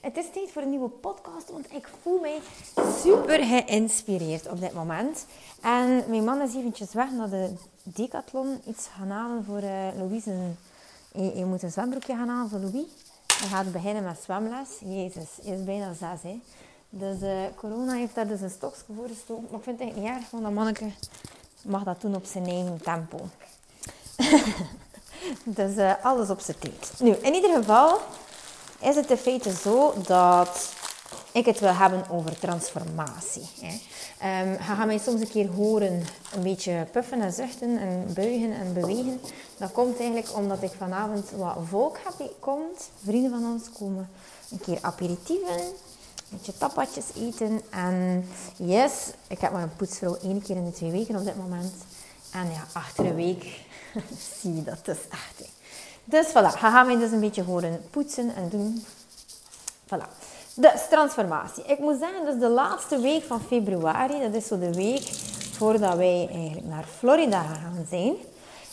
Het is tijd voor een nieuwe podcast, want ik voel mij super geïnspireerd op dit moment. En mijn man is eventjes weg naar de Decathlon iets gaan halen voor uh, Louise. Je, moet een zwembroekje gaan halen voor Louis. Hij gaat beginnen met zwemles. Jezus, hij is bijna zes, hè. Dus uh, corona heeft daar dus een stokje voor gestoken. Maar ik vind het niet erg, want dat manneke mag dat doen op zijn eigen tempo. dus uh, alles op zijn tijd. Nu, in ieder geval is het in feite zo dat ik het wil hebben over transformatie. Hè. Um, je gaat mij soms een keer horen een beetje puffen en zuchten en buigen en bewegen. Dat komt eigenlijk omdat ik vanavond wat volk heb komt. Vrienden van ons komen een keer aperitieven, een beetje tapatjes eten. En yes, ik heb maar een poetsvrouw één keer in de twee weken op dit moment. En ja, achter een week zie je dat dus echt. Dus voilà, je gaat mij dus een beetje horen poetsen en doen. Voilà. Dus transformatie. Ik moet zeggen, dus de laatste week van februari, dat is zo de week voordat wij eigenlijk naar Florida gaan zijn,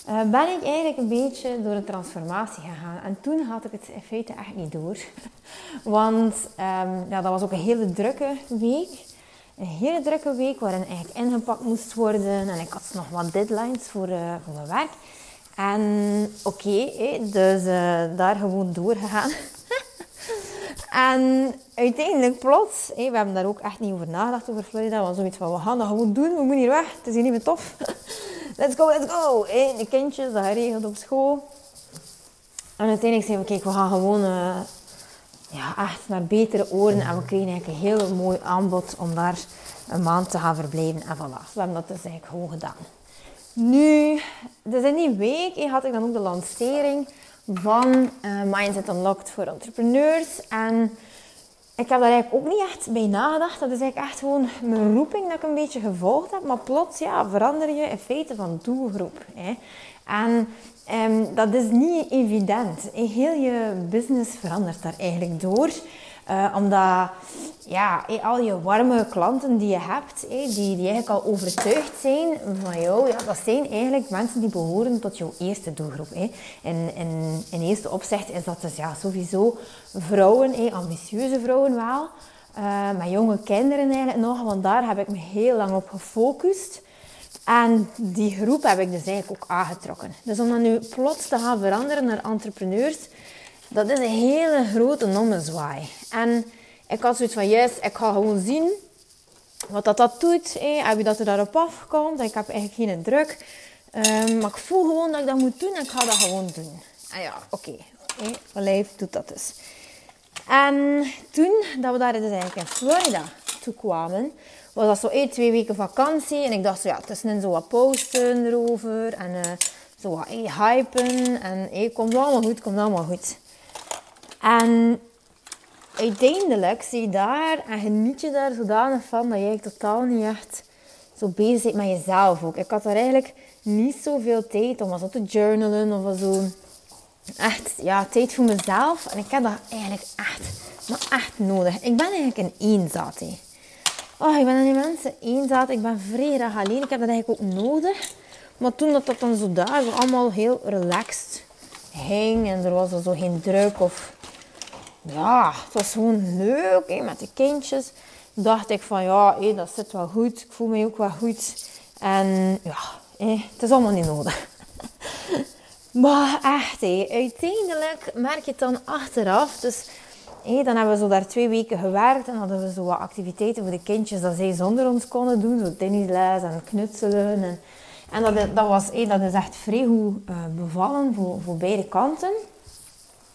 uh, ben ik eigenlijk een beetje door een transformatie gegaan. En toen had ik het in feite echt niet door. Want um, ja, dat was ook een hele drukke week. Een hele drukke week waarin eigenlijk ingepakt moest worden. En ik had nog wat deadlines voor, uh, voor mijn werk. En oké, dus uh, daar gewoon doorgegaan. En uiteindelijk plots, we hebben daar ook echt niet over nagedacht over Florida. Hadden zoiets van, we gaan dat gewoon doen, we moeten hier weg. Het is hier niet meer tof. let's go, let's go. De kindjes, dat geregeld op school. En uiteindelijk zeiden we, kijk, we gaan gewoon uh, ja, echt naar betere oren. En we kregen eigenlijk een heel mooi aanbod om daar een maand te gaan verblijven. En voilà, we hebben dat dus eigenlijk gewoon gedaan. Nu, dus in die week had ik dan ook de lancering van uh, Mindset Unlocked voor entrepreneurs. En ik heb daar eigenlijk ook niet echt bij nagedacht. Dat is eigenlijk echt gewoon mijn roeping dat ik een beetje gevolgd heb. Maar plots ja, verander je in feite van doelgroep. Hè. En um, dat is niet evident. Heel je business verandert daar eigenlijk door. Uh, omdat ja, al je warme klanten die je hebt, die, die eigenlijk al overtuigd zijn van jou, ja, dat zijn eigenlijk mensen die behoren tot jouw eerste doelgroep. En in, eerste opzicht is dat dus ja, sowieso vrouwen, ambitieuze vrouwen wel, uh, met jonge kinderen eigenlijk nog, want daar heb ik me heel lang op gefocust. En die groep heb ik dus eigenlijk ook aangetrokken. Dus om dat nu plots te gaan veranderen naar entrepreneurs, dat is een hele grote nommenzwaai. En ik had zoiets van, yes, ik ga gewoon zien wat dat, dat doet. Heb je dat er daarop afkomt. Ik heb eigenlijk geen druk. Um, maar ik voel gewoon dat ik dat moet doen en ik ga dat gewoon doen. En ja, oké. Okay. Mijn lijf doet dat dus. En toen dat we daar dus eigenlijk in Florida toe kwamen, was dat zo één, twee weken vakantie. En ik dacht zo, ja, tussenin zo wat posten erover. En uh, zo wat hypen. En hey, komt allemaal goed, komt allemaal goed. En uiteindelijk zie je daar en geniet je daar zodanig van dat jij totaal niet echt zo bezig bent met jezelf ook. Ik had daar eigenlijk niet zoveel tijd om zo te journalen of zo. Echt, ja, tijd voor mezelf. En ik heb dat eigenlijk echt, maar echt nodig. Ik ben eigenlijk een eenzaad. Oh, ik ben een mensen eenzaad. Ik ben vrij alleen. Ik heb dat eigenlijk ook nodig. Maar toen dat, dat dan zo daar, allemaal heel relaxed ging. En er was er zo geen druk of ja, het was gewoon leuk met de kindjes. Dacht ik van ja, hé, dat zit wel goed. Ik voel me ook wel goed. En ja, hé, het is allemaal niet nodig. maar echt, hé, uiteindelijk merk je het dan achteraf. Dus hé, dan hebben we zo daar twee weken gewerkt. En hadden we zo wat activiteiten voor de kindjes dat zij zonder ons konden doen. Zo tennisles en knutselen. En, en dat, dat, was, hé, dat is echt vrij goed uh, bevallen voor, voor beide kanten.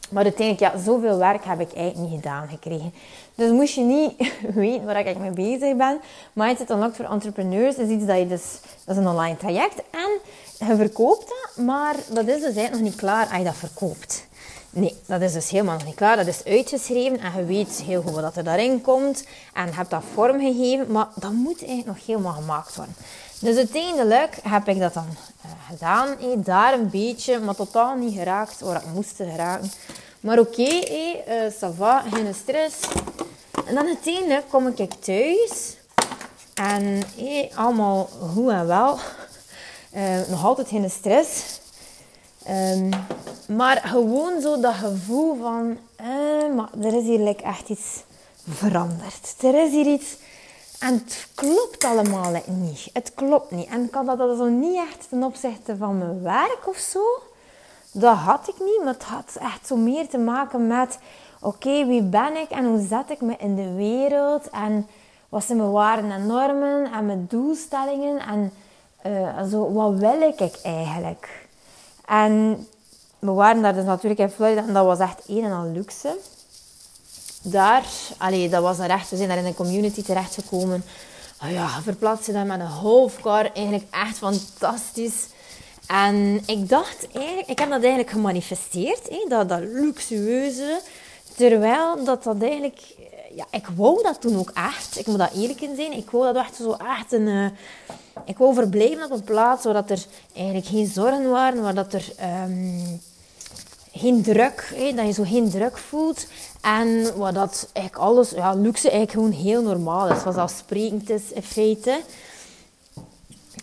Maar uiteindelijk, ja, zoveel werk heb ik eigenlijk niet gedaan gekregen. Dus moest je niet weten waar ik mee bezig ben. Mindset Unlocked voor Entrepreneurs is iets dat je dus... Dat is een online traject. En je verkoopt dat, maar dat is dus eigenlijk nog niet klaar als je dat verkoopt. Nee, dat is dus helemaal nog niet klaar. Dat is uitgeschreven en je weet heel goed wat er daarin komt. En je hebt dat vormgegeven, maar dat moet eigenlijk nog helemaal gemaakt worden. Dus uiteindelijk heb ik dat dan uh, gedaan. Hey, daar een beetje, maar totaal niet geraakt waar ik moest geraken. Maar oké, okay, uh, ça va, geen stress. En dan uiteindelijk kom ik thuis. En hey, allemaal goed en wel. Nog altijd geen stress. Um, maar gewoon zo dat gevoel van... Uh, maar er is hier like, echt iets veranderd. Er is hier iets... En het klopt allemaal niet. Het klopt niet. En ik had dat zo niet echt ten opzichte van mijn werk of zo. Dat had ik niet. Maar het had echt zo meer te maken met... Oké, wie ben ik en hoe zet ik me in de wereld? En wat zijn mijn waarden en normen en mijn doelstellingen? En uh, zo, wat wil ik eigenlijk? En we waren daar dus natuurlijk in Florida en dat was echt een en al luxe. Daar, allee, dat was er echt, we zijn daar in een community terechtgekomen. Oh ja, verplaatsen daar met een hoofdcar, eigenlijk echt fantastisch. En ik dacht eigenlijk, ik heb dat eigenlijk gemanifesteerd, hè, dat, dat luxueuze. Terwijl dat dat eigenlijk, ja, ik wou dat toen ook echt. Ik moet dat eerlijk in zijn. Ik wou dat echt zo echt een, uh, ik wou verblijven op een plaats waar dat er eigenlijk geen zorgen waren, waar dat er um, geen druk, hé, dat je zo geen druk voelt. En waar dat eigenlijk alles, ja, luxe eigenlijk gewoon heel normaal is, vanzelfsprekend is in feite.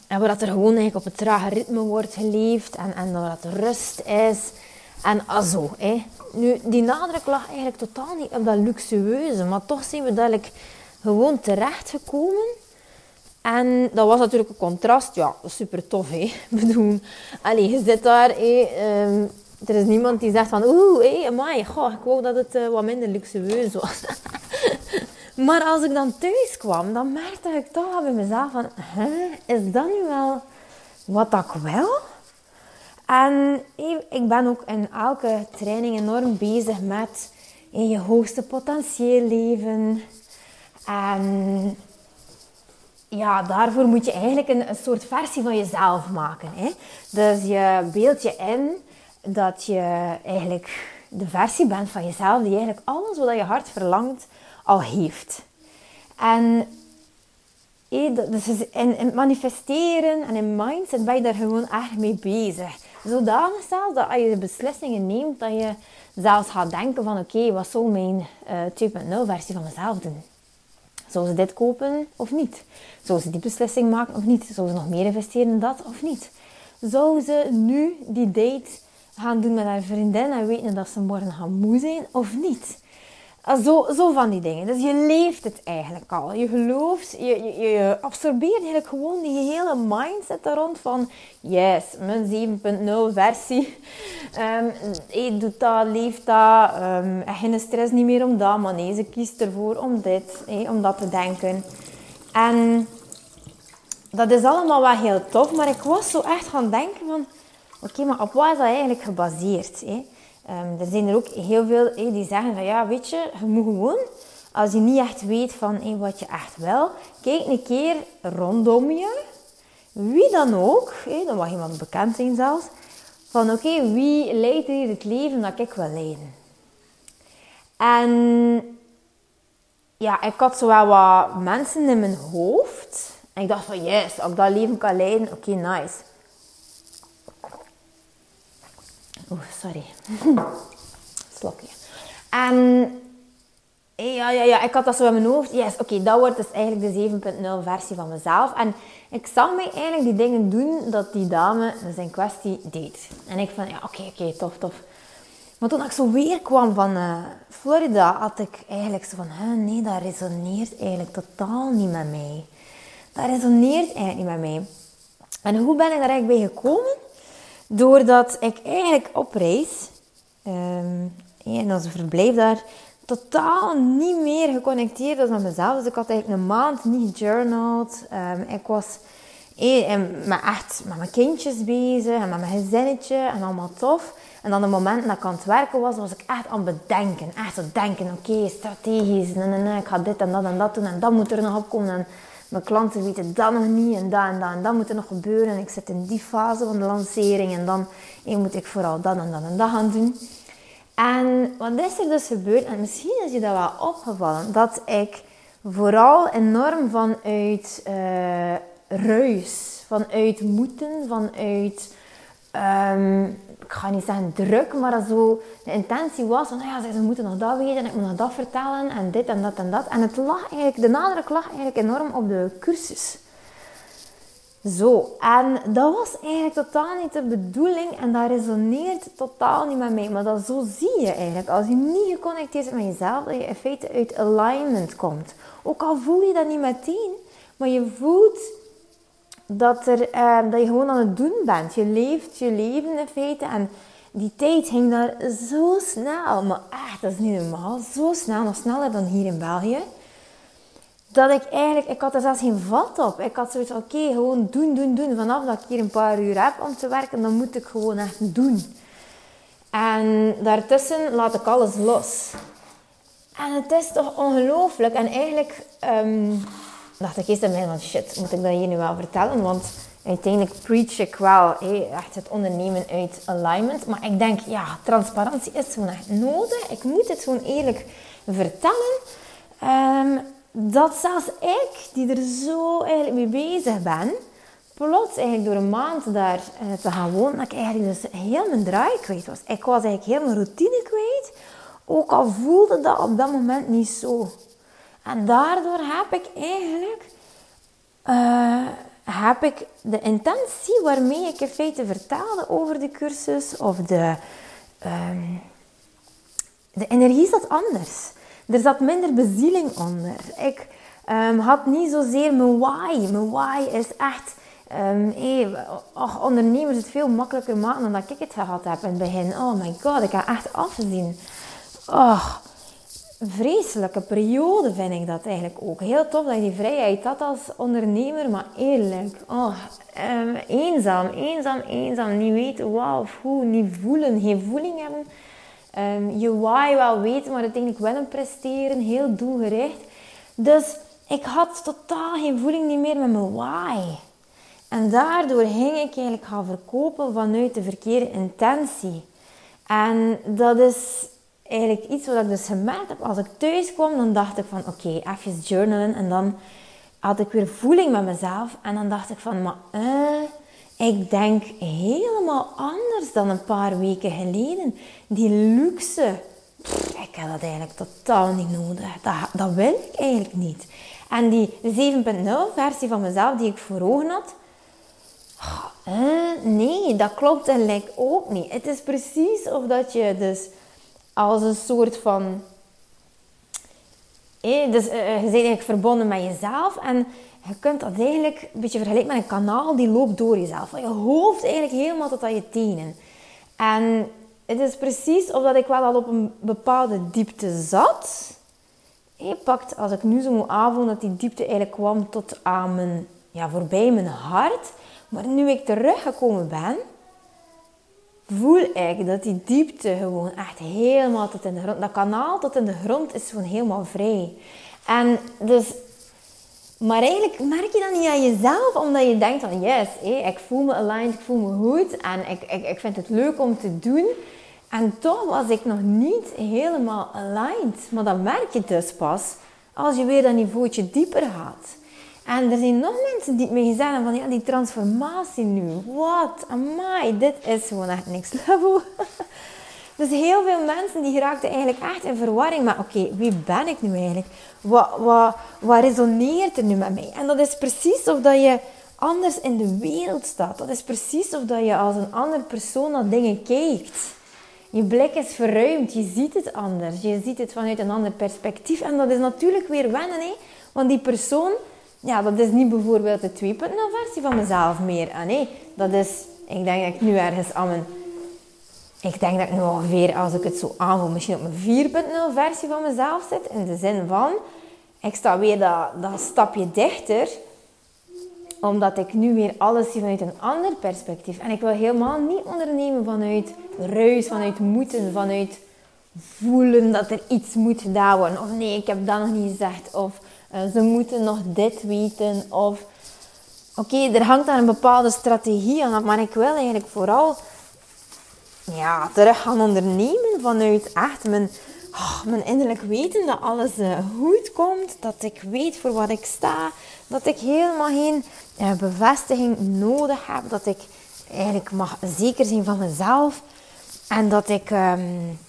En waar dat er gewoon eigenlijk op het trage ritme wordt geleefd en, en waar dat rust is. En also, hè. Nu, die nadruk lag eigenlijk totaal niet op dat luxueuze, maar toch zijn we dadelijk gewoon terechtgekomen en dat was natuurlijk een contrast. Ja, super tof, hè. Ik bedoel, allez, je zit daar, hé, er is niemand die zegt van... Oeh, hé, amai, goh, ik wou dat het uh, wat minder luxueus was. maar als ik dan thuis kwam, dan merkte ik toch bij mezelf van... Huh, is dat nu wel wat ik wil? En ik ben ook in elke training enorm bezig met in je hoogste potentieel leven. En ja, daarvoor moet je eigenlijk een, een, soort versie van jezelf maken. Hè? Dus je beeld je in dat je eigenlijk de versie bent van jezelf die eigenlijk alles wat je hart verlangt al heeft. En dus in, in manifesteren en in mindset ben je daar gewoon echt mee bezig. Zodanig zelfs dat als je beslissingen neemt, dat je zelfs gaat denken van oké, wat zou mijn uh, eh, 2.0 versie van mezelf doen? Zou ze dit kopen of niet? Zou ze die beslissing maken of niet? Zou ze nog meer investeren in dat of niet? Zou ze nu die date gaan doen met haar vriendin en weten dat ze morgen gaan moe zijn of niet? Ah, zo, zo van die dingen. Dus je leeft het eigenlijk al. Je gelooft, je, je, absorbeert eigenlijk gewoon die hele mindset daar rond van... Yes, mijn 7.0 versie. Um, je doet dat, leeft dat. Um, geen stress niet meer om dat. Maar nee, ze kiest ervoor om dit. Hey, om dat te denken. En dat is allemaal wel heel tof. Maar ik was zo echt gaan denken van... Oké, maar op wat is dat eigenlijk gebaseerd? Hey? Um, er zijn er ook heel veel hey, die zeggen van ja, weet je, je moet gewoon, als je niet echt weet van wat je echt wil, kijk een keer rondom je, wie dan ook, hey, dan mag iemand bekend zijn zelfs, van oké, wie leidt hier het leven dat ik wil leiden? En ja, ik had zo wel wat mensen in mijn hoofd. En ik dacht van yes, als ik dat leven kan leiden, oké, nice. Oeh, sorry. Slokje. En ja, ja, ja, ik had dat zo in mijn hoofd. Yes, oké, dat wordt dus eigenlijk de 7.0 versie van mezelf. En ik zag mij eigenlijk die dingen doen dat die dame dus in kwestie deed. En ik van, ja, oké, oké, tof, tof. Maar toen ik zo weer kwam van uh, Florida, had ik eigenlijk zo van, nee, dat resoneert eigenlijk totaal niet met mij. Dat resoneert eigenlijk niet met mij. En hoe ben ik daar eigenlijk bij gekomen? Doordat ik eigenlijk op reis um, en als verblijf daar totaal niet meer geconnecteerd was met mezelf. Dus ik had eigenlijk een maand niet gejournald. Um, ik was eh, met, echt met mijn kindjes bezig en met mijn gezinnetje en allemaal tof. En dan de moment dat ik aan het werken was, was ik echt aan het bedenken. Echt aan denken, oké, strategisch, nee, nee, nee, ik ga dit en dat en dat doen en dat moet er nog op komen. En mijn klanten weten dat nog niet en dat en dat en dat moet er nog gebeuren. En ik zit in die fase van de lancering en dan moet ik vooral dat en dat en dat gaan doen. En wat is er dus gebeurd? En misschien is je dat wel opgevallen, dat ik vooral enorm vanuit uh, ruis, vanuit moeten, vanuit, um, ik ga niet zeggen druk, maar zo, de intentie was van, nou ja, ze moeten nog dat weten en ik moet nog dat vertellen en dit en dat en dat. En het lag eigenlijk, de nadruk lag eigenlijk enorm op de cursus. Zo, en dat was eigenlijk totaal niet de bedoeling en dat resoneert totaal niet met mij. Maar dat zo zie je eigenlijk, als je niet geconnecteerd bent met jezelf, dat je in feite uit alignment komt. Ook al voel je dat niet meteen, maar je voelt dat, er, eh, dat je gewoon aan het doen bent. Je leeft je leven in feite en die tijd ging daar zo snel. Maar echt, dat is niet normaal. Zo snel, nog sneller dan hier in België dat ik eigenlijk, ik had er zelfs geen vat op. Ik had zoiets oké, gewoon doen, doen, doen. Vanaf dat ik hier een paar uur heb om te werken, dan moet ik gewoon echt doen. En daartussen laat ik alles los. En het is toch ongelooflijk. En eigenlijk um, dacht ik eerst aan mij van, shit, moet ik dat hier nu wel vertellen? Want uiteindelijk preach ik wel echt het ondernemen uit alignment. Maar ik denk, ja, transparantie is gewoon echt nodig. Ik moet het gewoon eerlijk vertellen. Um, dat zelfs ik, die er zo eigenlijk mee bezig ben, plots eigenlijk door een maand daar eh, te gaan wonen, dat ik eigenlijk dus heel mijn draai kwijt was. Ik was eigenlijk heel mijn routine kwijt, ook al voelde dat op dat moment niet zo. En daardoor heb ik eigenlijk uh, heb ik de intentie waarmee ik in feite vertelde over de cursus of de, um, de energie zat anders. Er zat minder bezieling onder. Ik um, had niet zozeer mijn why. Mijn why is echt... Um, hey, oh, ondernemers het veel makkelijker maken dan dat ik het gehad heb in het begin. Oh my god, ik ga echt afzien. Oh, vreselijke periode vind ik dat eigenlijk ook. Heel tof dat je die vrijheid had als ondernemer, maar eerlijk. Oh, um, eenzaam, eenzaam, eenzaam. Niet weten wat of hoe, niet voelen, geen voeling hebben. Um, je why wel weten, maar uiteindelijk wel een presteren, heel doelgericht. Dus ik had totaal geen voeling meer met mijn why. En daardoor ging ik eigenlijk gaan verkopen vanuit de verkeerde intentie. En dat is eigenlijk iets wat ik dus gemerkt heb. Als ik thuis kwam, dan dacht ik van oké, even journalen. En dan had ik weer voeling met mezelf. En dan dacht ik van, maar uh, ik denk helemaal anders dan een paar weken geleden. Die luxe, ik heb dat eigenlijk totaal niet nodig. Dat, dat wil ik eigenlijk niet. En die 7.0 versie van mezelf die ik voor ogen had, nee, dat klopt eigenlijk ook niet. Het is precies of dat je dus als een soort van... dus uh, je bent eigenlijk verbonden met jezelf en je kunt dat eigenlijk een beetje vergelijken met een kanaal die loopt door jezelf. Van je hoofd eigenlijk helemaal tot aan je tenen. En het is precies of dat ik wel al op een bepaalde diepte zat. Je pakt, als ik nu zo moet aanvoelen, dat die diepte eigenlijk kwam tot aan mijn, ja, voorbij mijn hart. Maar nu ik teruggekomen ben, voel ik dat die diepte gewoon echt helemaal tot in de grond, dat kanaal tot in de grond is gewoon helemaal vrij. En dus maar eigenlijk merk je dat niet aan jezelf, omdat je denkt van yes, ik voel me aligned, ik voel me goed en ik, ik, ik vind het leuk om te doen. En toch was ik nog niet helemaal aligned. Maar dat merk je dus pas als je weer dat niveautje dieper gaat. En er zijn nog mensen die het me gezegd hebben van ja, die transformatie nu. Wat? Amai, dit is gewoon echt niks level. Dus heel veel mensen die geraakten eigenlijk echt in verwarring. Maar oké, wie ben ik nu eigenlijk? Wat, wat, wat resoneert er nu met mij? En dat is precies of dat je anders in de wereld staat. Dat is precies of dat je als een andere persoon naar dingen kijkt. Je blik is verruimd, je ziet het anders. Je ziet het vanuit een ander perspectief. En dat is natuurlijk weer wennen, hè? want die persoon, ja, dat is niet bijvoorbeeld de 2.0 versie van mezelf meer. En nee, dat is, ik denk dat ik nu ergens aan mijn ik denk dat ik nu ongeveer, als ik het zo aanvoel, misschien op mijn 4.0 versie van mezelf zit. In de zin van, ik sta weer dat, dat stapje dichter. Omdat ik nu weer alles zie vanuit een ander perspectief. En ik wil helemaal niet ondernemen vanuit ruis, vanuit moeten, vanuit voelen dat er iets moet gedaan worden. Of nee, ik heb dat nog niet gezegd. Of uh, ze moeten nog dit weten. Of oké, er hangt daar een bepaalde strategie aan. Maar ik wil eigenlijk vooral ja, terug gaan ondernemen vanuit echt mijn oh, mijn innerlijk weten dat alles uh, goed komt. Dat ik weet voor wat ik sta. Dat ik helemaal geen uh, bevestiging nodig heb. Dat ik eigenlijk mag zeker zijn van mezelf. En dat ik... Um,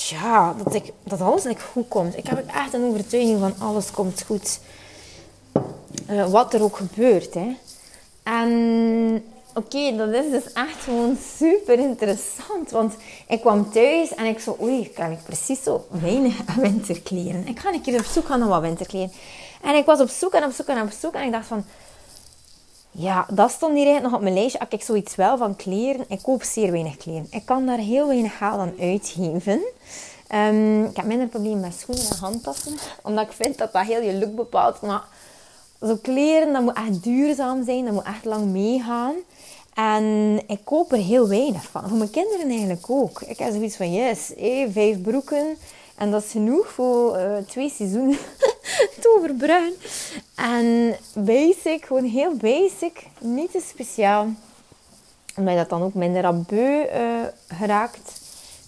ja, dat, ik, dat alles eigenlijk goed komt. Ik heb echt een overtuiging van alles komt goed. Uh, wat er ook gebeurt. Hè. En oké, dat is dus echt gewoon super interessant. Want ik kwam thuis en ik zo, oei, ik heb precies zo weinig winterkleren. Ik ga een keer op zoek gaan naar wat winterkleren. En ik was op zoek en op zoek en op zoek. En ik dacht van, ja, dat stond hier eigenlijk nog op mijn lijstje. Als ik zoiets wel van kleren, ik koop zeer weinig kleren. Ik kan daar heel weinig geld aan uitgeven. Um, ik heb minder probleem met schoenen en handtassen. Omdat ik vind dat dat heel je look bepaalt. Maar zo kleren, dat moet echt duurzaam zijn. Dat moet echt lang meegaan. En ik koop er heel weinig van. Voor mijn kinderen eigenlijk ook. Ik heb zoiets van, yes, vijf broeken. En dat is genoeg voor uh, twee seizoenen te overbruggen. En basic, gewoon heel basic. Niet te speciaal. Je dat dan ook minder aan beu uh, geraakt.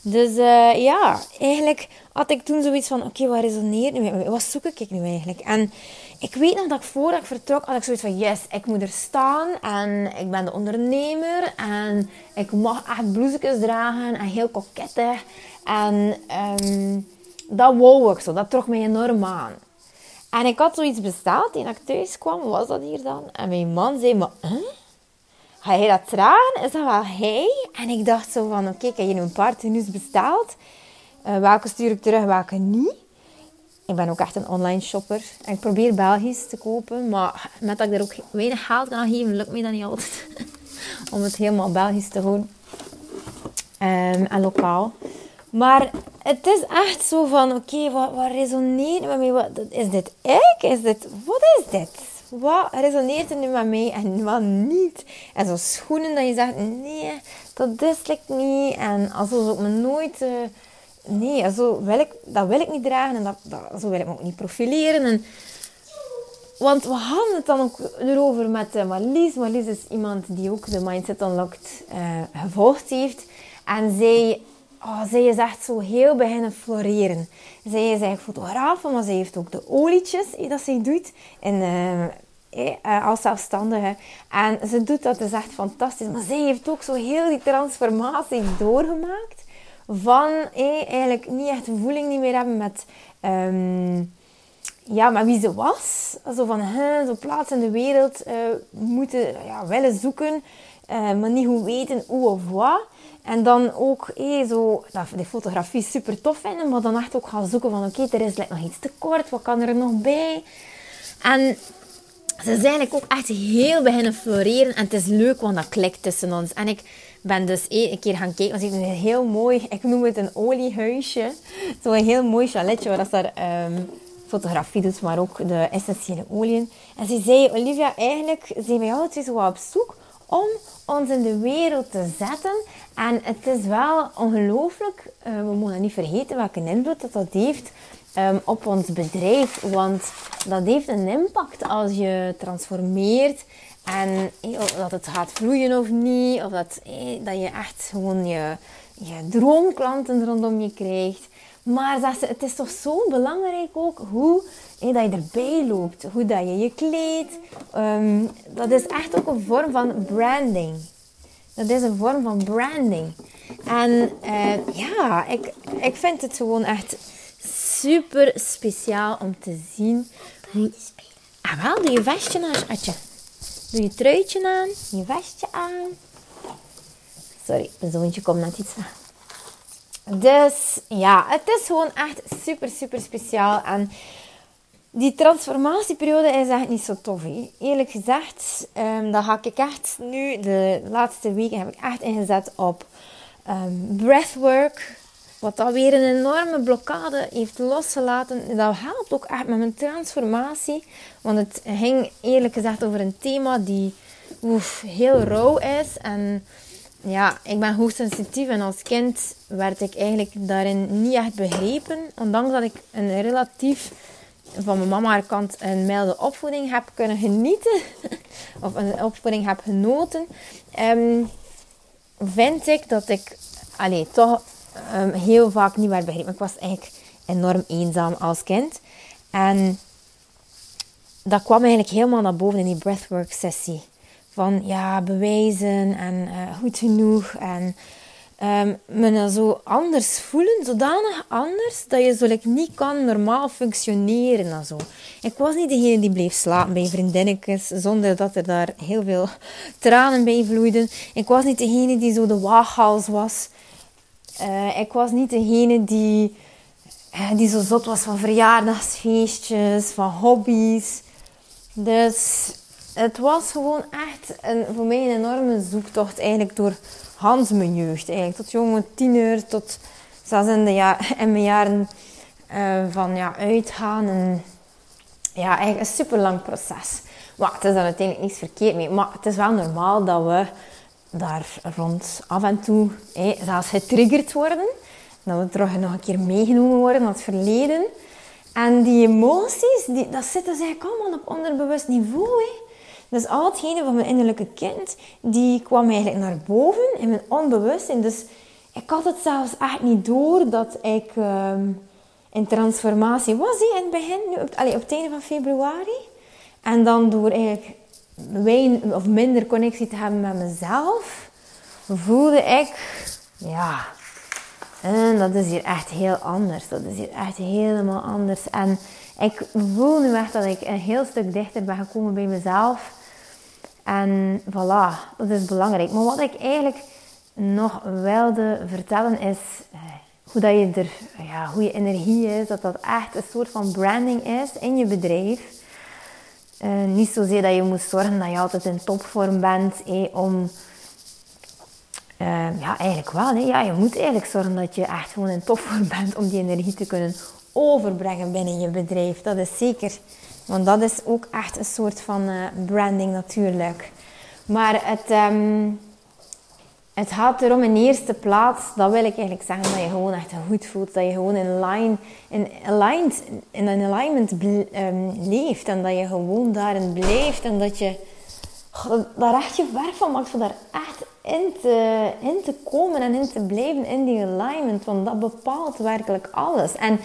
Dus uh, ja, eigenlijk had ik toen zoiets van... Oké, okay, wat resoneert nu? Wat zoek ik nu eigenlijk? En ik weet nog dat ik voordat ik vertrok, had ik zoiets van... Yes, ik moet er staan. En ik ben de ondernemer. En ik mag echt blouses dragen. En heel kokettig. En um, dat wou ik zo. Dat trok mij enorm aan. En ik had zoiets besteld. En ik thuis kwam, was dat hier dan? En mijn man zei me... Huh? Ga jij dat dragen? Is dat wel hij? En ik dacht zo van... Oké, okay, heb je nu een paar tenues besteld. Uh, welke stuur ik terug, welke niet? Ik ben ook echt een online shopper. En ik probeer Belgisch te kopen. Maar met dat ik er ook weinig geld kan geven, lukt me dat niet altijd. Om het helemaal Belgisch te doen. Um, en lokaal. Maar het is echt zo van, oké, wat, wat resoneert met mij? Wat, is dit ik? Is dit, wat is dit? Wat resoneert er nu met mij en wat niet? En zo schoenen dat je zegt, nee, dat is niet. En alsof ik me nooit... Uh, nee, ik, dat wil ik niet dragen en dat, dat, zo wil ik me ook niet profileren. En, want we hadden het dan ook erover met uh, Marlies. Marlies is iemand die ook de Mindset Unlocked uh, gevolgd heeft. En zij oh, zij is echt zo heel beginnen floreren. Zij is eigenlijk fotograaf, maar zij heeft ook de olietjes dat zij doet. En, uh, eh, als zelfstandige. En ze doet dat, is echt fantastisch. Maar zij heeft ook zo heel die transformatie doorgemaakt. Van eh, eigenlijk niet echt een voeling niet meer hebben met, um, ja, met wie ze was. Zo van, hè, zo plaats in de wereld uh, moeten ja, willen zoeken. Uh, maar niet hoe weten hoe of wat. En dan ook eh, zo, de fotografie super tof vinden, maar dan echt ook gaan zoeken van oké, er is nog iets tekort, wat kan er nog bij? En ze zijn eigenlijk ook echt heel beginnen floreren en het is leuk, want dat klikt tussen ons. En ik ben dus een keer gaan kijken, want ik een heel mooi, ik noem het een oliehuisje. Zo'n heel mooi chaletje waar dat daar um, fotografie doet, maar ook de essentiële oliën. En ze zei, Olivia, eigenlijk zijn wij altijd zo op zoek om ons in de wereld te zetten. En het is wel ongelooflijk, uh, we mogen niet vergeten welke invloed dat, dat heeft um, op ons bedrijf. Want dat heeft een impact als je transformeert. En eh, dat het gaat vloeien of niet. Of dat, eh, dat je echt gewoon je, je droomklanten rondom je krijgt. Maar het is toch zo belangrijk ook hoe dat je erbij loopt, hoe dat je je kleedt. Um, dat is echt ook een vorm van branding. Dat is een vorm van branding. En uh, ja, ik, ik vind het gewoon echt super speciaal om te zien hoe... Ah wel, doe je vestje aan, Atje. Doe je truitje aan, je vestje aan. Sorry, mijn zoontje komt net iets Dus ja, het is gewoon echt super, super speciaal. En die transformatieperiode is echt niet zo tof. Eerlijk gezegd, um, dan ga ik echt nu, de laatste weken heb ik echt ingezet op um, breathwork. Wat dan weer een enorme blokkade heeft losgelaten. Dat helpt ook echt met mijn transformatie. Want het ging eerlijk gezegd over een thema die oef, heel rauw is. En ja, ik ben hoogsensitief en als kind werd ik eigenlijk daarin niet echt begrepen. Ondanks dat ik een relatief van mijn mama kant een milde opvoeding heb kunnen genieten, of een opvoeding heb genoten, um, vind ik dat ik allee, toch ehm, heel vaak niet werd begrepen. Ik was eigenlijk enorm eenzaam als kind. En dat kwam eigenlijk helemaal naar boven in die breathwork sessie. Van ja, bewijzen en uh, goed genoeg en um, me zo anders voelen, zodanig anders dat je zo like, niet kan normaal functioneren en zo. Ik was niet degene die bleef slapen bij vriendinnetjes zonder dat er daar heel veel tranen bij vloeiden. Ik was niet degene die zo de waaghals was. Uh, ik was niet degene die, uh, die zo zot was van verjaardagsfeestjes, van hobby's. Dus het was gewoon echt een, voor mij een enorme zoektocht eigenlijk door Hans mijn jeugd. Eigenlijk tot jonge tiener, tot zelfs in, de ja, in mijn jaren uh, van ja, uitgaan. En, ja, eigenlijk een super lang proces. Maar het is daar uiteindelijk niets verkeerd mee. Maar het is wel normaal dat we daar rond af en toe zelfs getriggerd worden. Dat we terug nog een keer meegenomen worden naar het verleden. En die emoties, die, dat zitten dus eigenlijk allemaal op onderbewust niveau. Dus al hetgene van mijn innerlijke kind, die kwam eigenlijk naar boven in mijn onbewustzijn. Dus ik had het zelfs echt niet door dat ik um, in transformatie was in het begin, nu op, allez, op het einde van februari. En dan door eigenlijk weinig of minder connectie te hebben met mezelf, voelde ik, ja, en dat is hier echt heel anders. Dat is hier echt helemaal anders. En ik voel nu echt dat ik een heel stuk dichter ben gekomen bij mezelf. En voilà, dat is belangrijk. Maar wat ik eigenlijk nog wilde vertellen is eh, hoe, dat je er, ja, hoe je energie is. Dat dat echt een soort van branding is in je bedrijf. Uh, niet zozeer dat je moet zorgen dat je altijd in topvorm bent eh, om ja, eigenlijk wel. Ja, je moet eigenlijk zorgen dat je echt gewoon een toffer bent om die energie te kunnen overbrengen binnen je bedrijf. Dat is zeker. Want dat is ook echt een soort van uh, branding natuurlijk. Maar het, um, het gaat erom in eerste plaats, dat wil ik eigenlijk zeggen, dat je gewoon echt goed voelt. Dat je gewoon in, line, in, aligned, in een alignment um, leeft. En dat je gewoon daarin blijft. En dat je daar echt je werk van maakt voor daar echt in te, in te komen en in te blijven in die alignment. Want dat bepaalt werkelijk alles. En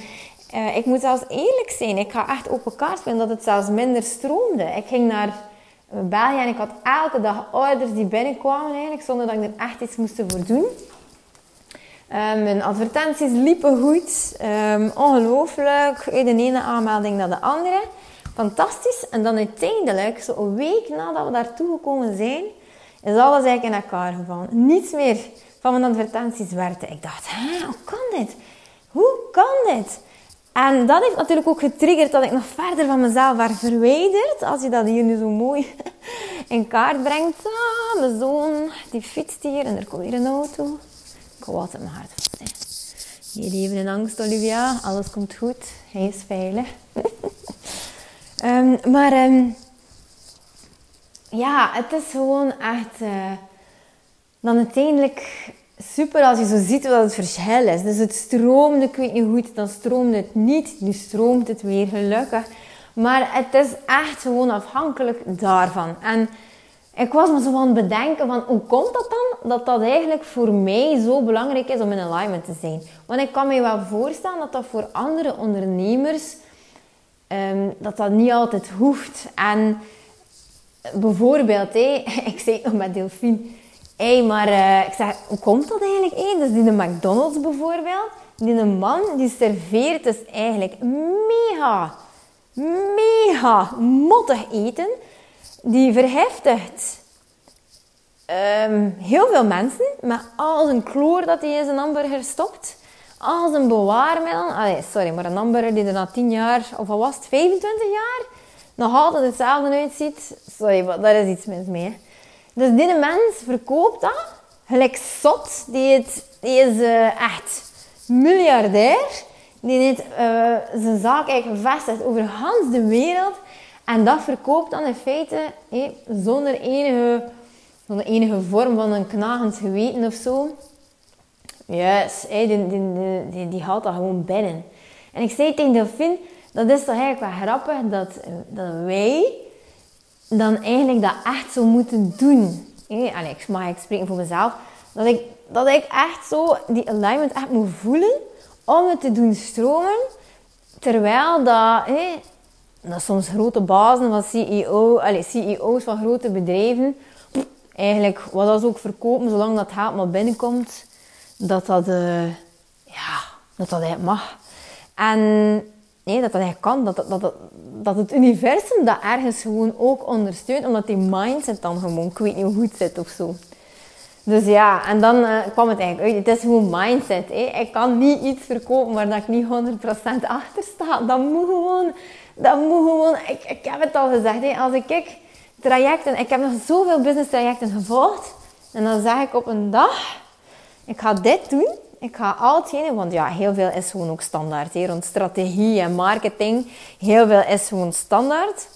uh, ik moet zelfs eerlijk zijn. Ik ga echt open kaart spelen dat het zelfs minder stroomde. Ik ging naar België en ik had elke dag orders die binnenkwamen eigenlijk. Zonder dat ik er echt iets moest voor doen. Um, mijn advertenties liepen goed. Um, ongelooflijk. De ene aanmelding naar de andere. Fantastisch. En dan uiteindelijk, zo een week nadat we daartoe gekomen zijn is alles eigenlijk in elkaar gevallen. Niets meer van mijn advertenties werkte. Ik dacht, hoe kan dit? Hoe kan dit? En dat heeft natuurlijk ook getriggerd dat ik nog verder van mezelf werd verwijderd. Als je dat hier nu zo mooi in kaart brengt. Ah, mijn zoon, die fietst hier en er komt hier een auto. Ik hou altijd mijn hart vast. Niet leven in angst, Olivia. Alles komt goed. Hij is veilig. um, maar... Um, ja, het is gewoon echt uh, dan uiteindelijk super als je zo ziet wat het verschil is. Dus het stroomde, ik weet niet goed, dan stroomde het niet. Nu stroomt het weer, gelukkig. Maar het is echt gewoon afhankelijk daarvan. En ik was me zo aan het bedenken van hoe komt dat dan? Dat dat eigenlijk voor mij zo belangrijk is om in alignment te zijn. Want ik kan me wel voorstellen dat dat voor andere ondernemers um, dat dat niet altijd hoeft. En bijvoorbeeld, hé, ik zei nog met Delphine, hé, maar uh, ik zeg, hoe komt dat eigenlijk? Hé? Dus die de McDonald's bijvoorbeeld, die een man die serveert dus eigenlijk mega, mega mottig eten. Die verheftigt um, heel veel mensen met al zijn kloor dat hij in zijn hamburger stopt. Al zijn bewaarmiddel. Allee, sorry, maar een hamburger die er na 10 jaar, of wat was het, 25 jaar nog altijd hetzelfde uitziet, sorry, maar daar is iets mis mee. Dus die mens verkoopt dat, gelijk zot. Die, het, is uh, echt miljardair. Die heeft uh, zijn zaak eigenlijk gevestigd over Hans de wereld. En dat verkoopt dan in feite zonder, enige, zonder enige vorm van een knagend geweten of zo. Yes, die, die, die, haalt dat gewoon binnen. En ik zei tegen Delphine, dat is toch eigenlijk wel grappig dat, dat wij dan eigenlijk dat echt zo moeten doen. Allee, mag ik spreken voor mezelf. Dat ik dat ik echt zo die alignment echt moet voelen om het te doen stromen. Terwijl dat, dat soms grote bazen van CEO, allez, CEO's van grote bedrijven, eigenlijk wat ze ook verkopen, zolang dat geld maar binnenkomt, dat dat, uh, ja, dat, dat mag. En nee, dat dat kan, dat, dat, dat, dat het universum dat ergens gewoon ook ondersteunt, omdat die mindset dan gewoon, ik weet niet hoe goed zit of zo. Dus ja, en dan uh, kwam het eigenlijk. Het is gewoon mindset. Ik kan niet iets verkopen waar dat ik niet 100% achter sta. Dat moet gewoon, dat moet gewoon, ik, ik heb het al gezegd. Als ik kijk, trajecten, ik heb nog zoveel business trajecten gevolgd. En dan zeg ik op een dag, ik ga dit doen. Ik ga al hetgene, want ja, heel veel is gewoon ook standaard. Hè. Rond strategie en marketing, heel veel is gewoon standaard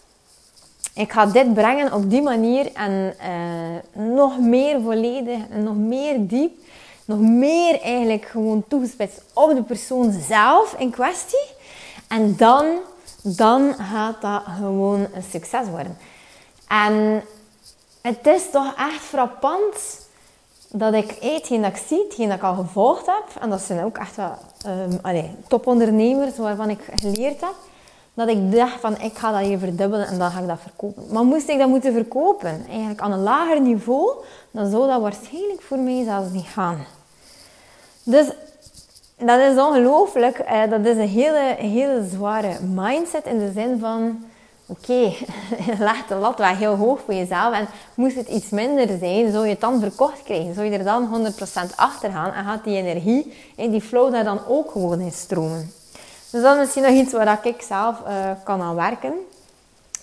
ik ga dit brengen op die manier en uh, nog meer volledig en nog meer diep. Nog meer eigenlijk gewoon toegespitst op de persoon zelf in kwestie. En dan, dan gaat dat gewoon een succes worden. En het is toch echt frappant dat ik hetgeen dat ik zie, hetgeen dat ik al gevolgd heb. En dat zijn ook echt wel allee, topondernemers waarvan ik geleerd heb dat ik dacht van ik ga dat hier verdubbelen en dan ga ik dat verkopen. Maar moest ik dat moeten verkopen, eigenlijk aan een lager niveau, dan zou dat waarschijnlijk voor mij zelfs niet gaan. Dus dat is ongelooflijk. Eh, dat is een hele, hele zware mindset in de zin van... Oké, leg de lat wel heel hoog voor jezelf. En moest het iets minder zijn, zou je het dan verkocht krijgen. Zou je er dan 100% achter gaan en gaat die energie, die flow daar dan ook gewoon in stromen. Dus dat is misschien nog iets waar ik zelf uh, kan aan werken.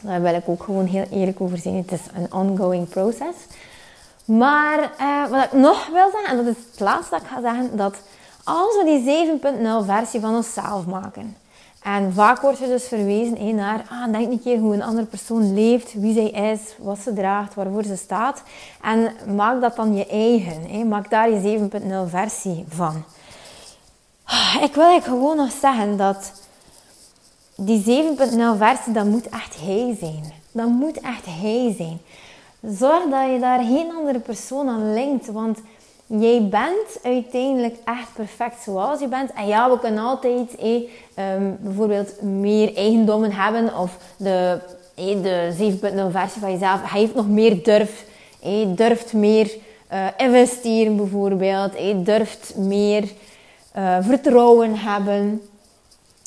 Daar wil ik ook gewoon heel eerlijk over zijn. Het is een ongoing process. Maar uh, wat ik nog wil zeggen, en dat is het laatste dat ik ga zeggen, dat als we die 7.0 versie van onszelf maken, en vaak wordt er dus verwezen naar, ah, denk een keer hoe een andere persoon leeft, wie zij is, wat ze draagt, waarvoor ze staat. En maak dat dan je eigen. Maak daar je 7.0 versie van. Ik wil eigenlijk gewoon nog zeggen dat die 7.0 versie, dat moet echt hij zijn. Dat moet echt hij zijn. Zorg dat je daar geen andere persoon aan linkt, want jij bent uiteindelijk echt perfect zoals je bent. En ja, we kunnen altijd eh, bijvoorbeeld meer eigendommen hebben of de, eh, de 7.0 versie van jezelf. Hij heeft nog meer durf. Eh, durft meer uh, investeren bijvoorbeeld. Eh, durft meer uh, vertrouwen hebben.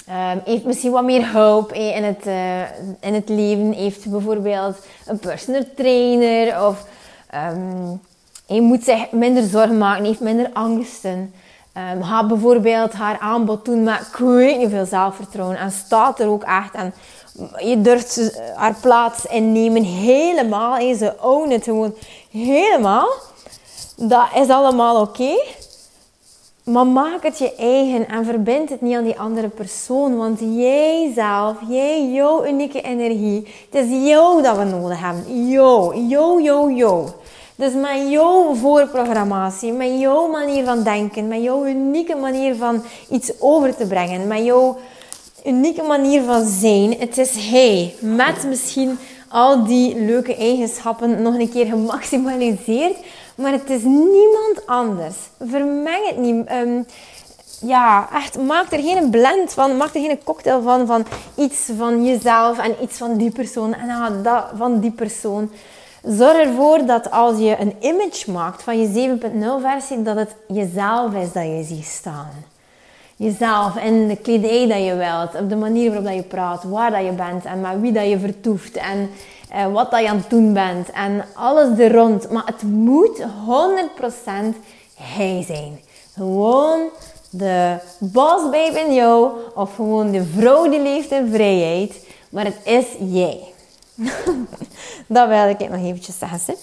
Um, heeft misschien wat meer hulp in het, uh, in het leven. Heeft bijvoorbeeld een personal trainer. Of um, hij moet zich minder zorgen maken. Heeft minder angsten. Um, bijvoorbeeld haar aanbod doen met ik weet niet veel zelfvertrouwen. En staat er ook echt. En je durft haar plaats innemen helemaal. En ze own het gewoon helemaal. Dat is allemaal oké. Maar maak het je eigen en verbind het niet aan die andere persoon. Want jij zelf, jij, jouw unieke energie. Het is jou dat we nodig hebben. Jou, jou, jou, jou. Dus met jouw voorprogrammatie, met jouw manier van denken, met jouw unieke manier van iets over te brengen, met jouw unieke manier van zijn. Het is hij, met misschien al die leuke eigenschappen nog een keer gemaximaliseerd. Maar het is niemand anders. Vermeng het niet. Um, ja, echt, maak er geen blend van. Maak er geen cocktail van. Van iets van jezelf en iets van die persoon. En ah, dat van die persoon. Zorg ervoor dat als je een image maakt van je 7.0 versie, dat het jezelf is dat je ziet staan. Jezelf en de kledij dat je wilt, op de manier waarop dat je praat, waar dat je bent en met wie dat je vertoeft. En uh, wat dat je aan het doen bent en alles er rond. Maar het moet 100% hij zijn. Gewoon de boss babe in jou of gewoon de vrouw die leeft in vrijheid. Maar het is jij. dat wil ik nog eventjes zeggen.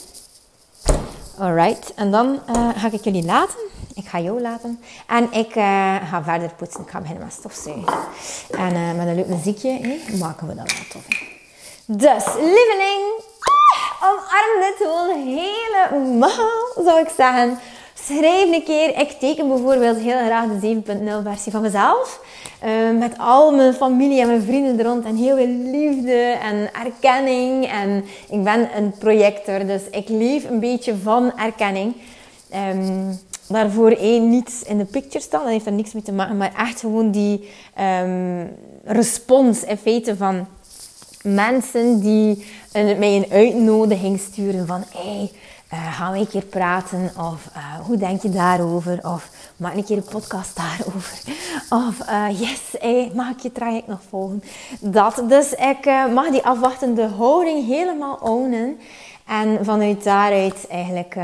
Alright, en dan uh, ga ik jullie laten. Ik ga jou laten. En ik uh, ga verder poetsen. Ik ga beginnen met stofzuigen. En uh, met een leuk muziekje maken we dat wel tof. Dus, lieveling, omarm dit helemaal, zou ik zeggen. Schrijf een keer. Ik teken bijvoorbeeld heel graag de 7.0 versie van mezelf. Uh, met al mijn familie en mijn vrienden er rond. En heel veel liefde en erkenning. En ik ben een projector, dus ik leef een beetje van erkenning. Um, daarvoor één niet in de picture staan. Dat heeft er niks mee te maken. Maar echt gewoon die um, respons in feite van mensen die een, mij een uitnodiging sturen van... Hey, uh, gaan we een keer praten? Of uh, hoe denk je daarover? Of maak een keer een podcast daarover? Of uh, yes, hey, mag ik je traject nog volgen? Dat. Dus ik mag die afwachtende houding helemaal ownen. En vanuit daaruit eigenlijk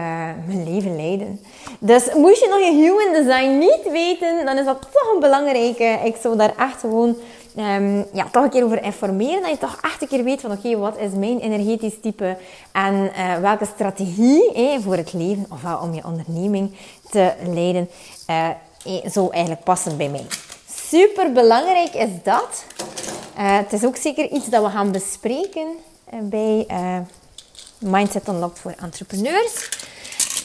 mijn leven leiden. Dus moest je nog je human design niet weten, dan is dat toch een belangrijke. Ik zou daar echt gewoon um, ja, toch een keer over informeren. Dat je toch echt een keer weet van oké, wat is mijn energetisch type en uh, welke strategie eh, voor het leven ofwel om je onderneming te leiden uh, zou eigenlijk passen bij mij. Super belangrijk is dat. het is ook zeker iets dat we gaan bespreken bij Mindset Unlocked voor entrepreneurs.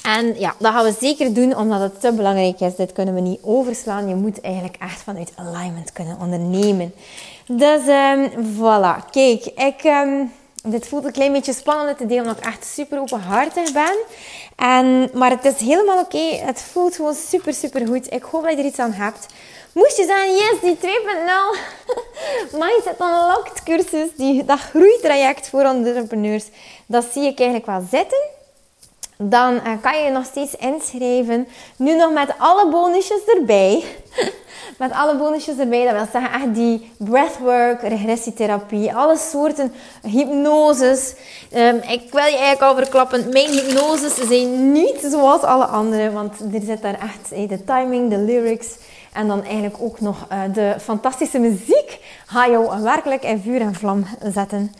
En ja, dat gaan we zeker doen omdat het te belangrijk is. Dit kunnen we niet overslaan. Je moet eigenlijk echt vanuit alignment kunnen ondernemen. Dus um, voilà. Kijk, ik, um, dit voelt een klein beetje spannend te delen omdat ik echt super openhartig ben. En, maar het is helemaal oké. Het voelt gewoon super, super goed. Ik hoop dat je er iets aan hebt. Moest je zeggen, yes, die 2.0 Mindset Unlocked cursus, die, dat groeitraject voor entrepreneurs, dat zie ik eigenlijk wel zitten dan uh, kan je je nog steeds inschrijven. Nu nog met alle bonusjes erbij. met alle bonusjes erbij. Dat wil zeggen echt die breathwork, regressietherapie, alle soorten hypnoses. Um, ik wil je eigenlijk al verklappen, mijn hypnoses zijn niet zoals alle andere. Want er zit daar echt hey, de timing, de lyrics... En dan eigenlijk ook nog uh, de fantastische muziek ga jou werkelijk in vuur en vlam zetten.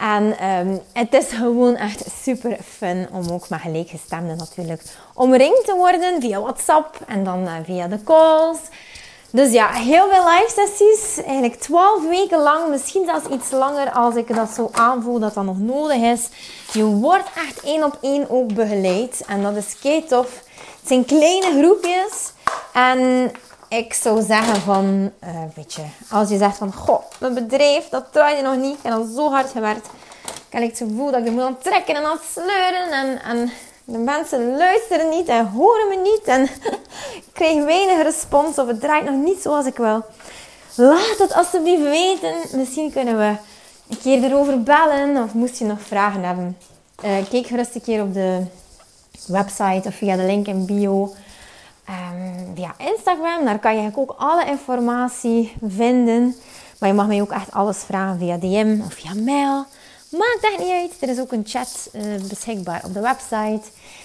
En um, het is gewoon echt super fun om ook met gelijkgestemden natuurlijk omringd te worden via WhatsApp en dan uh, via de calls. Dus ja, heel veel live sessies. Eigenlijk 12 weken lang, misschien zelfs iets langer als ik dat zo aanvoel dat dat nog nodig is. Je wordt echt één op één ook begeleid. En dat is kei tof. Het zijn kleine groepjes. En ik zou zeggen van, uh, weet je, als je zegt van, goh, mijn bedrijf, dat draaide nog niet. Heb al zo hard gewerkt. Ik heb het gevoel dat ik moet aan trekken en aan sleuren. En, en de mensen luisteren niet en horen me niet. En ik krijg weinig respons of het draait nog niet zoals ik wil. Laat het alsjeblieft weten. Misschien kunnen we een keer erover bellen. Of moest je nog vragen hebben. Uh, kijk gerust een keer op de website of via de link in bio. Um, via Instagram, daar kan je ook alle informatie vinden. Maar je mag mij ook echt alles vragen via DM of via mail. Maakt echt niet uit. Er is ook een chat uh, beschikbaar op de website.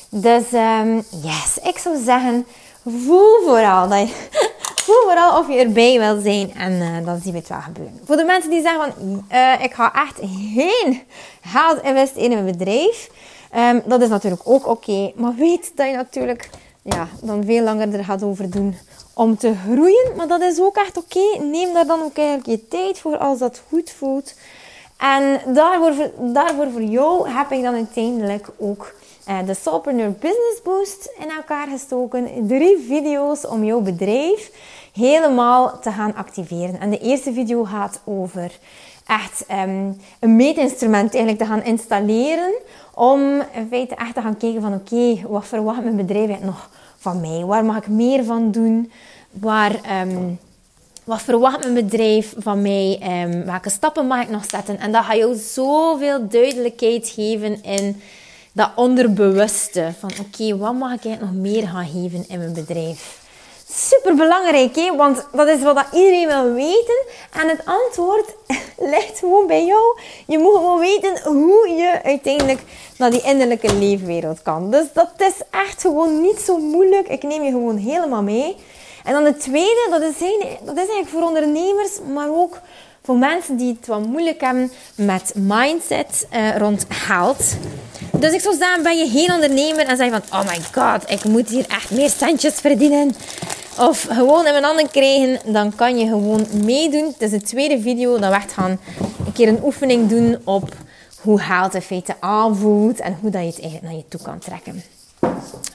Dus um, yes, ik zou zeggen, voel vooral, dat voel vooral of je erbij wil zijn. En uh, dan zien we het wel gebeuren. Voor de mensen die zeggen van, uh, ik ga echt geen geld investeren in mijn bedrijf. Um, dat is natuurlijk ook oké. Maar weet dat je natuurlijk ja, dan veel langer er gaat over doen om te groeien. Maar dat is ook echt oké. Neem daar dan ook eigenlijk je tijd voor als dat goed voelt. En daarvoor, daarvoor voor jou heb ik dan uiteindelijk ook uh, de Soulpreneur Business Boost in elkaar gestoken. Drie video's om jouw bedrijf helemaal te gaan activeren. En de eerste video gaat over echt um, een meetinstrument eigenlijk te gaan installeren. Om in feite echt te gaan kijken van oké, wat verwacht mijn bedrijf nog van mij? Waar mag ik meer van doen? Waar... Um, wat verwacht mijn bedrijf van mij? Um, welke stappen mag ik nog zetten? En dat gaat jou zoveel duidelijkheid geven in dat onderbewuste. Van oké, wat mag ik nog meer gaan geven in mijn bedrijf? Super belangrijk, want dat is wat iedereen wil weten. En het antwoord ligt gewoon bij jou. Je moet gewoon weten hoe je uiteindelijk naar die innerlijke leefwereld kan. Dus dat is echt gewoon niet zo moeilijk. Ik neem je gewoon helemaal mee. En dan het tweede, dat is, dat eigenlijk voor ondernemers, maar ook voor mensen die het wat moeilijk hebben met mindset uh, rond geld. Dus ik zou zeggen, ben je geen ondernemer en zeg van, oh my god, ik moet hier echt meer centjes verdienen. Of gewoon in mijn handen krijgen, dan kan je gewoon meedoen. Het is de tweede video, dan we gaan een keer een oefening doen op hoe geld in feite aanvoelt en hoe dat je het eigenlijk naar je toe kan trekken.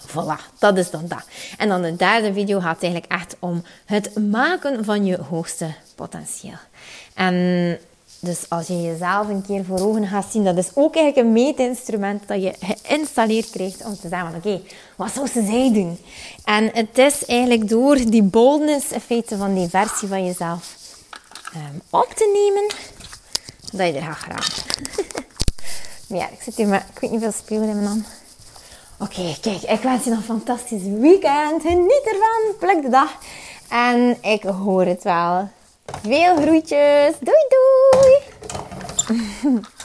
Voilà, dat is dan dat. En dan de derde video gaat eigenlijk echt om het maken van je hoogste potentieel. En Dus als je jezelf een keer voor ogen gaat zien, dat is ook eigenlijk een meetinstrument dat je geïnstalleerd krijgt om te zeggen van oké, wat zou ze zij doen? En het is eigenlijk door die boldness in feite van die versie van jezelf um, op te nemen, dat je er gaat geraken. maar ja, ik zit hier met, ik weet niet veel spelen in mijn hand. Oké, kijk, ik wens je een fantastisch weekend. Geniet ervan, pluk de dag. En ik hoor het wel. Veel groetjes. Doei doei.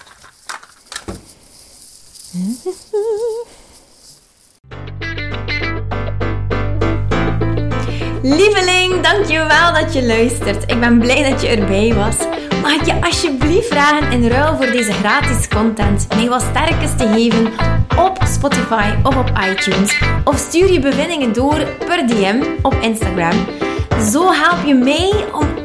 Lieveling, dankjewel dat je luistert. Ik ben blij dat je erbij was. Mag ik je alsjeblieft vragen in ruil voor deze gratis content mij wat sterkes te geven op Spotify of op iTunes? Of stuur je bevindingen door per DM op Instagram. Zo help je mij om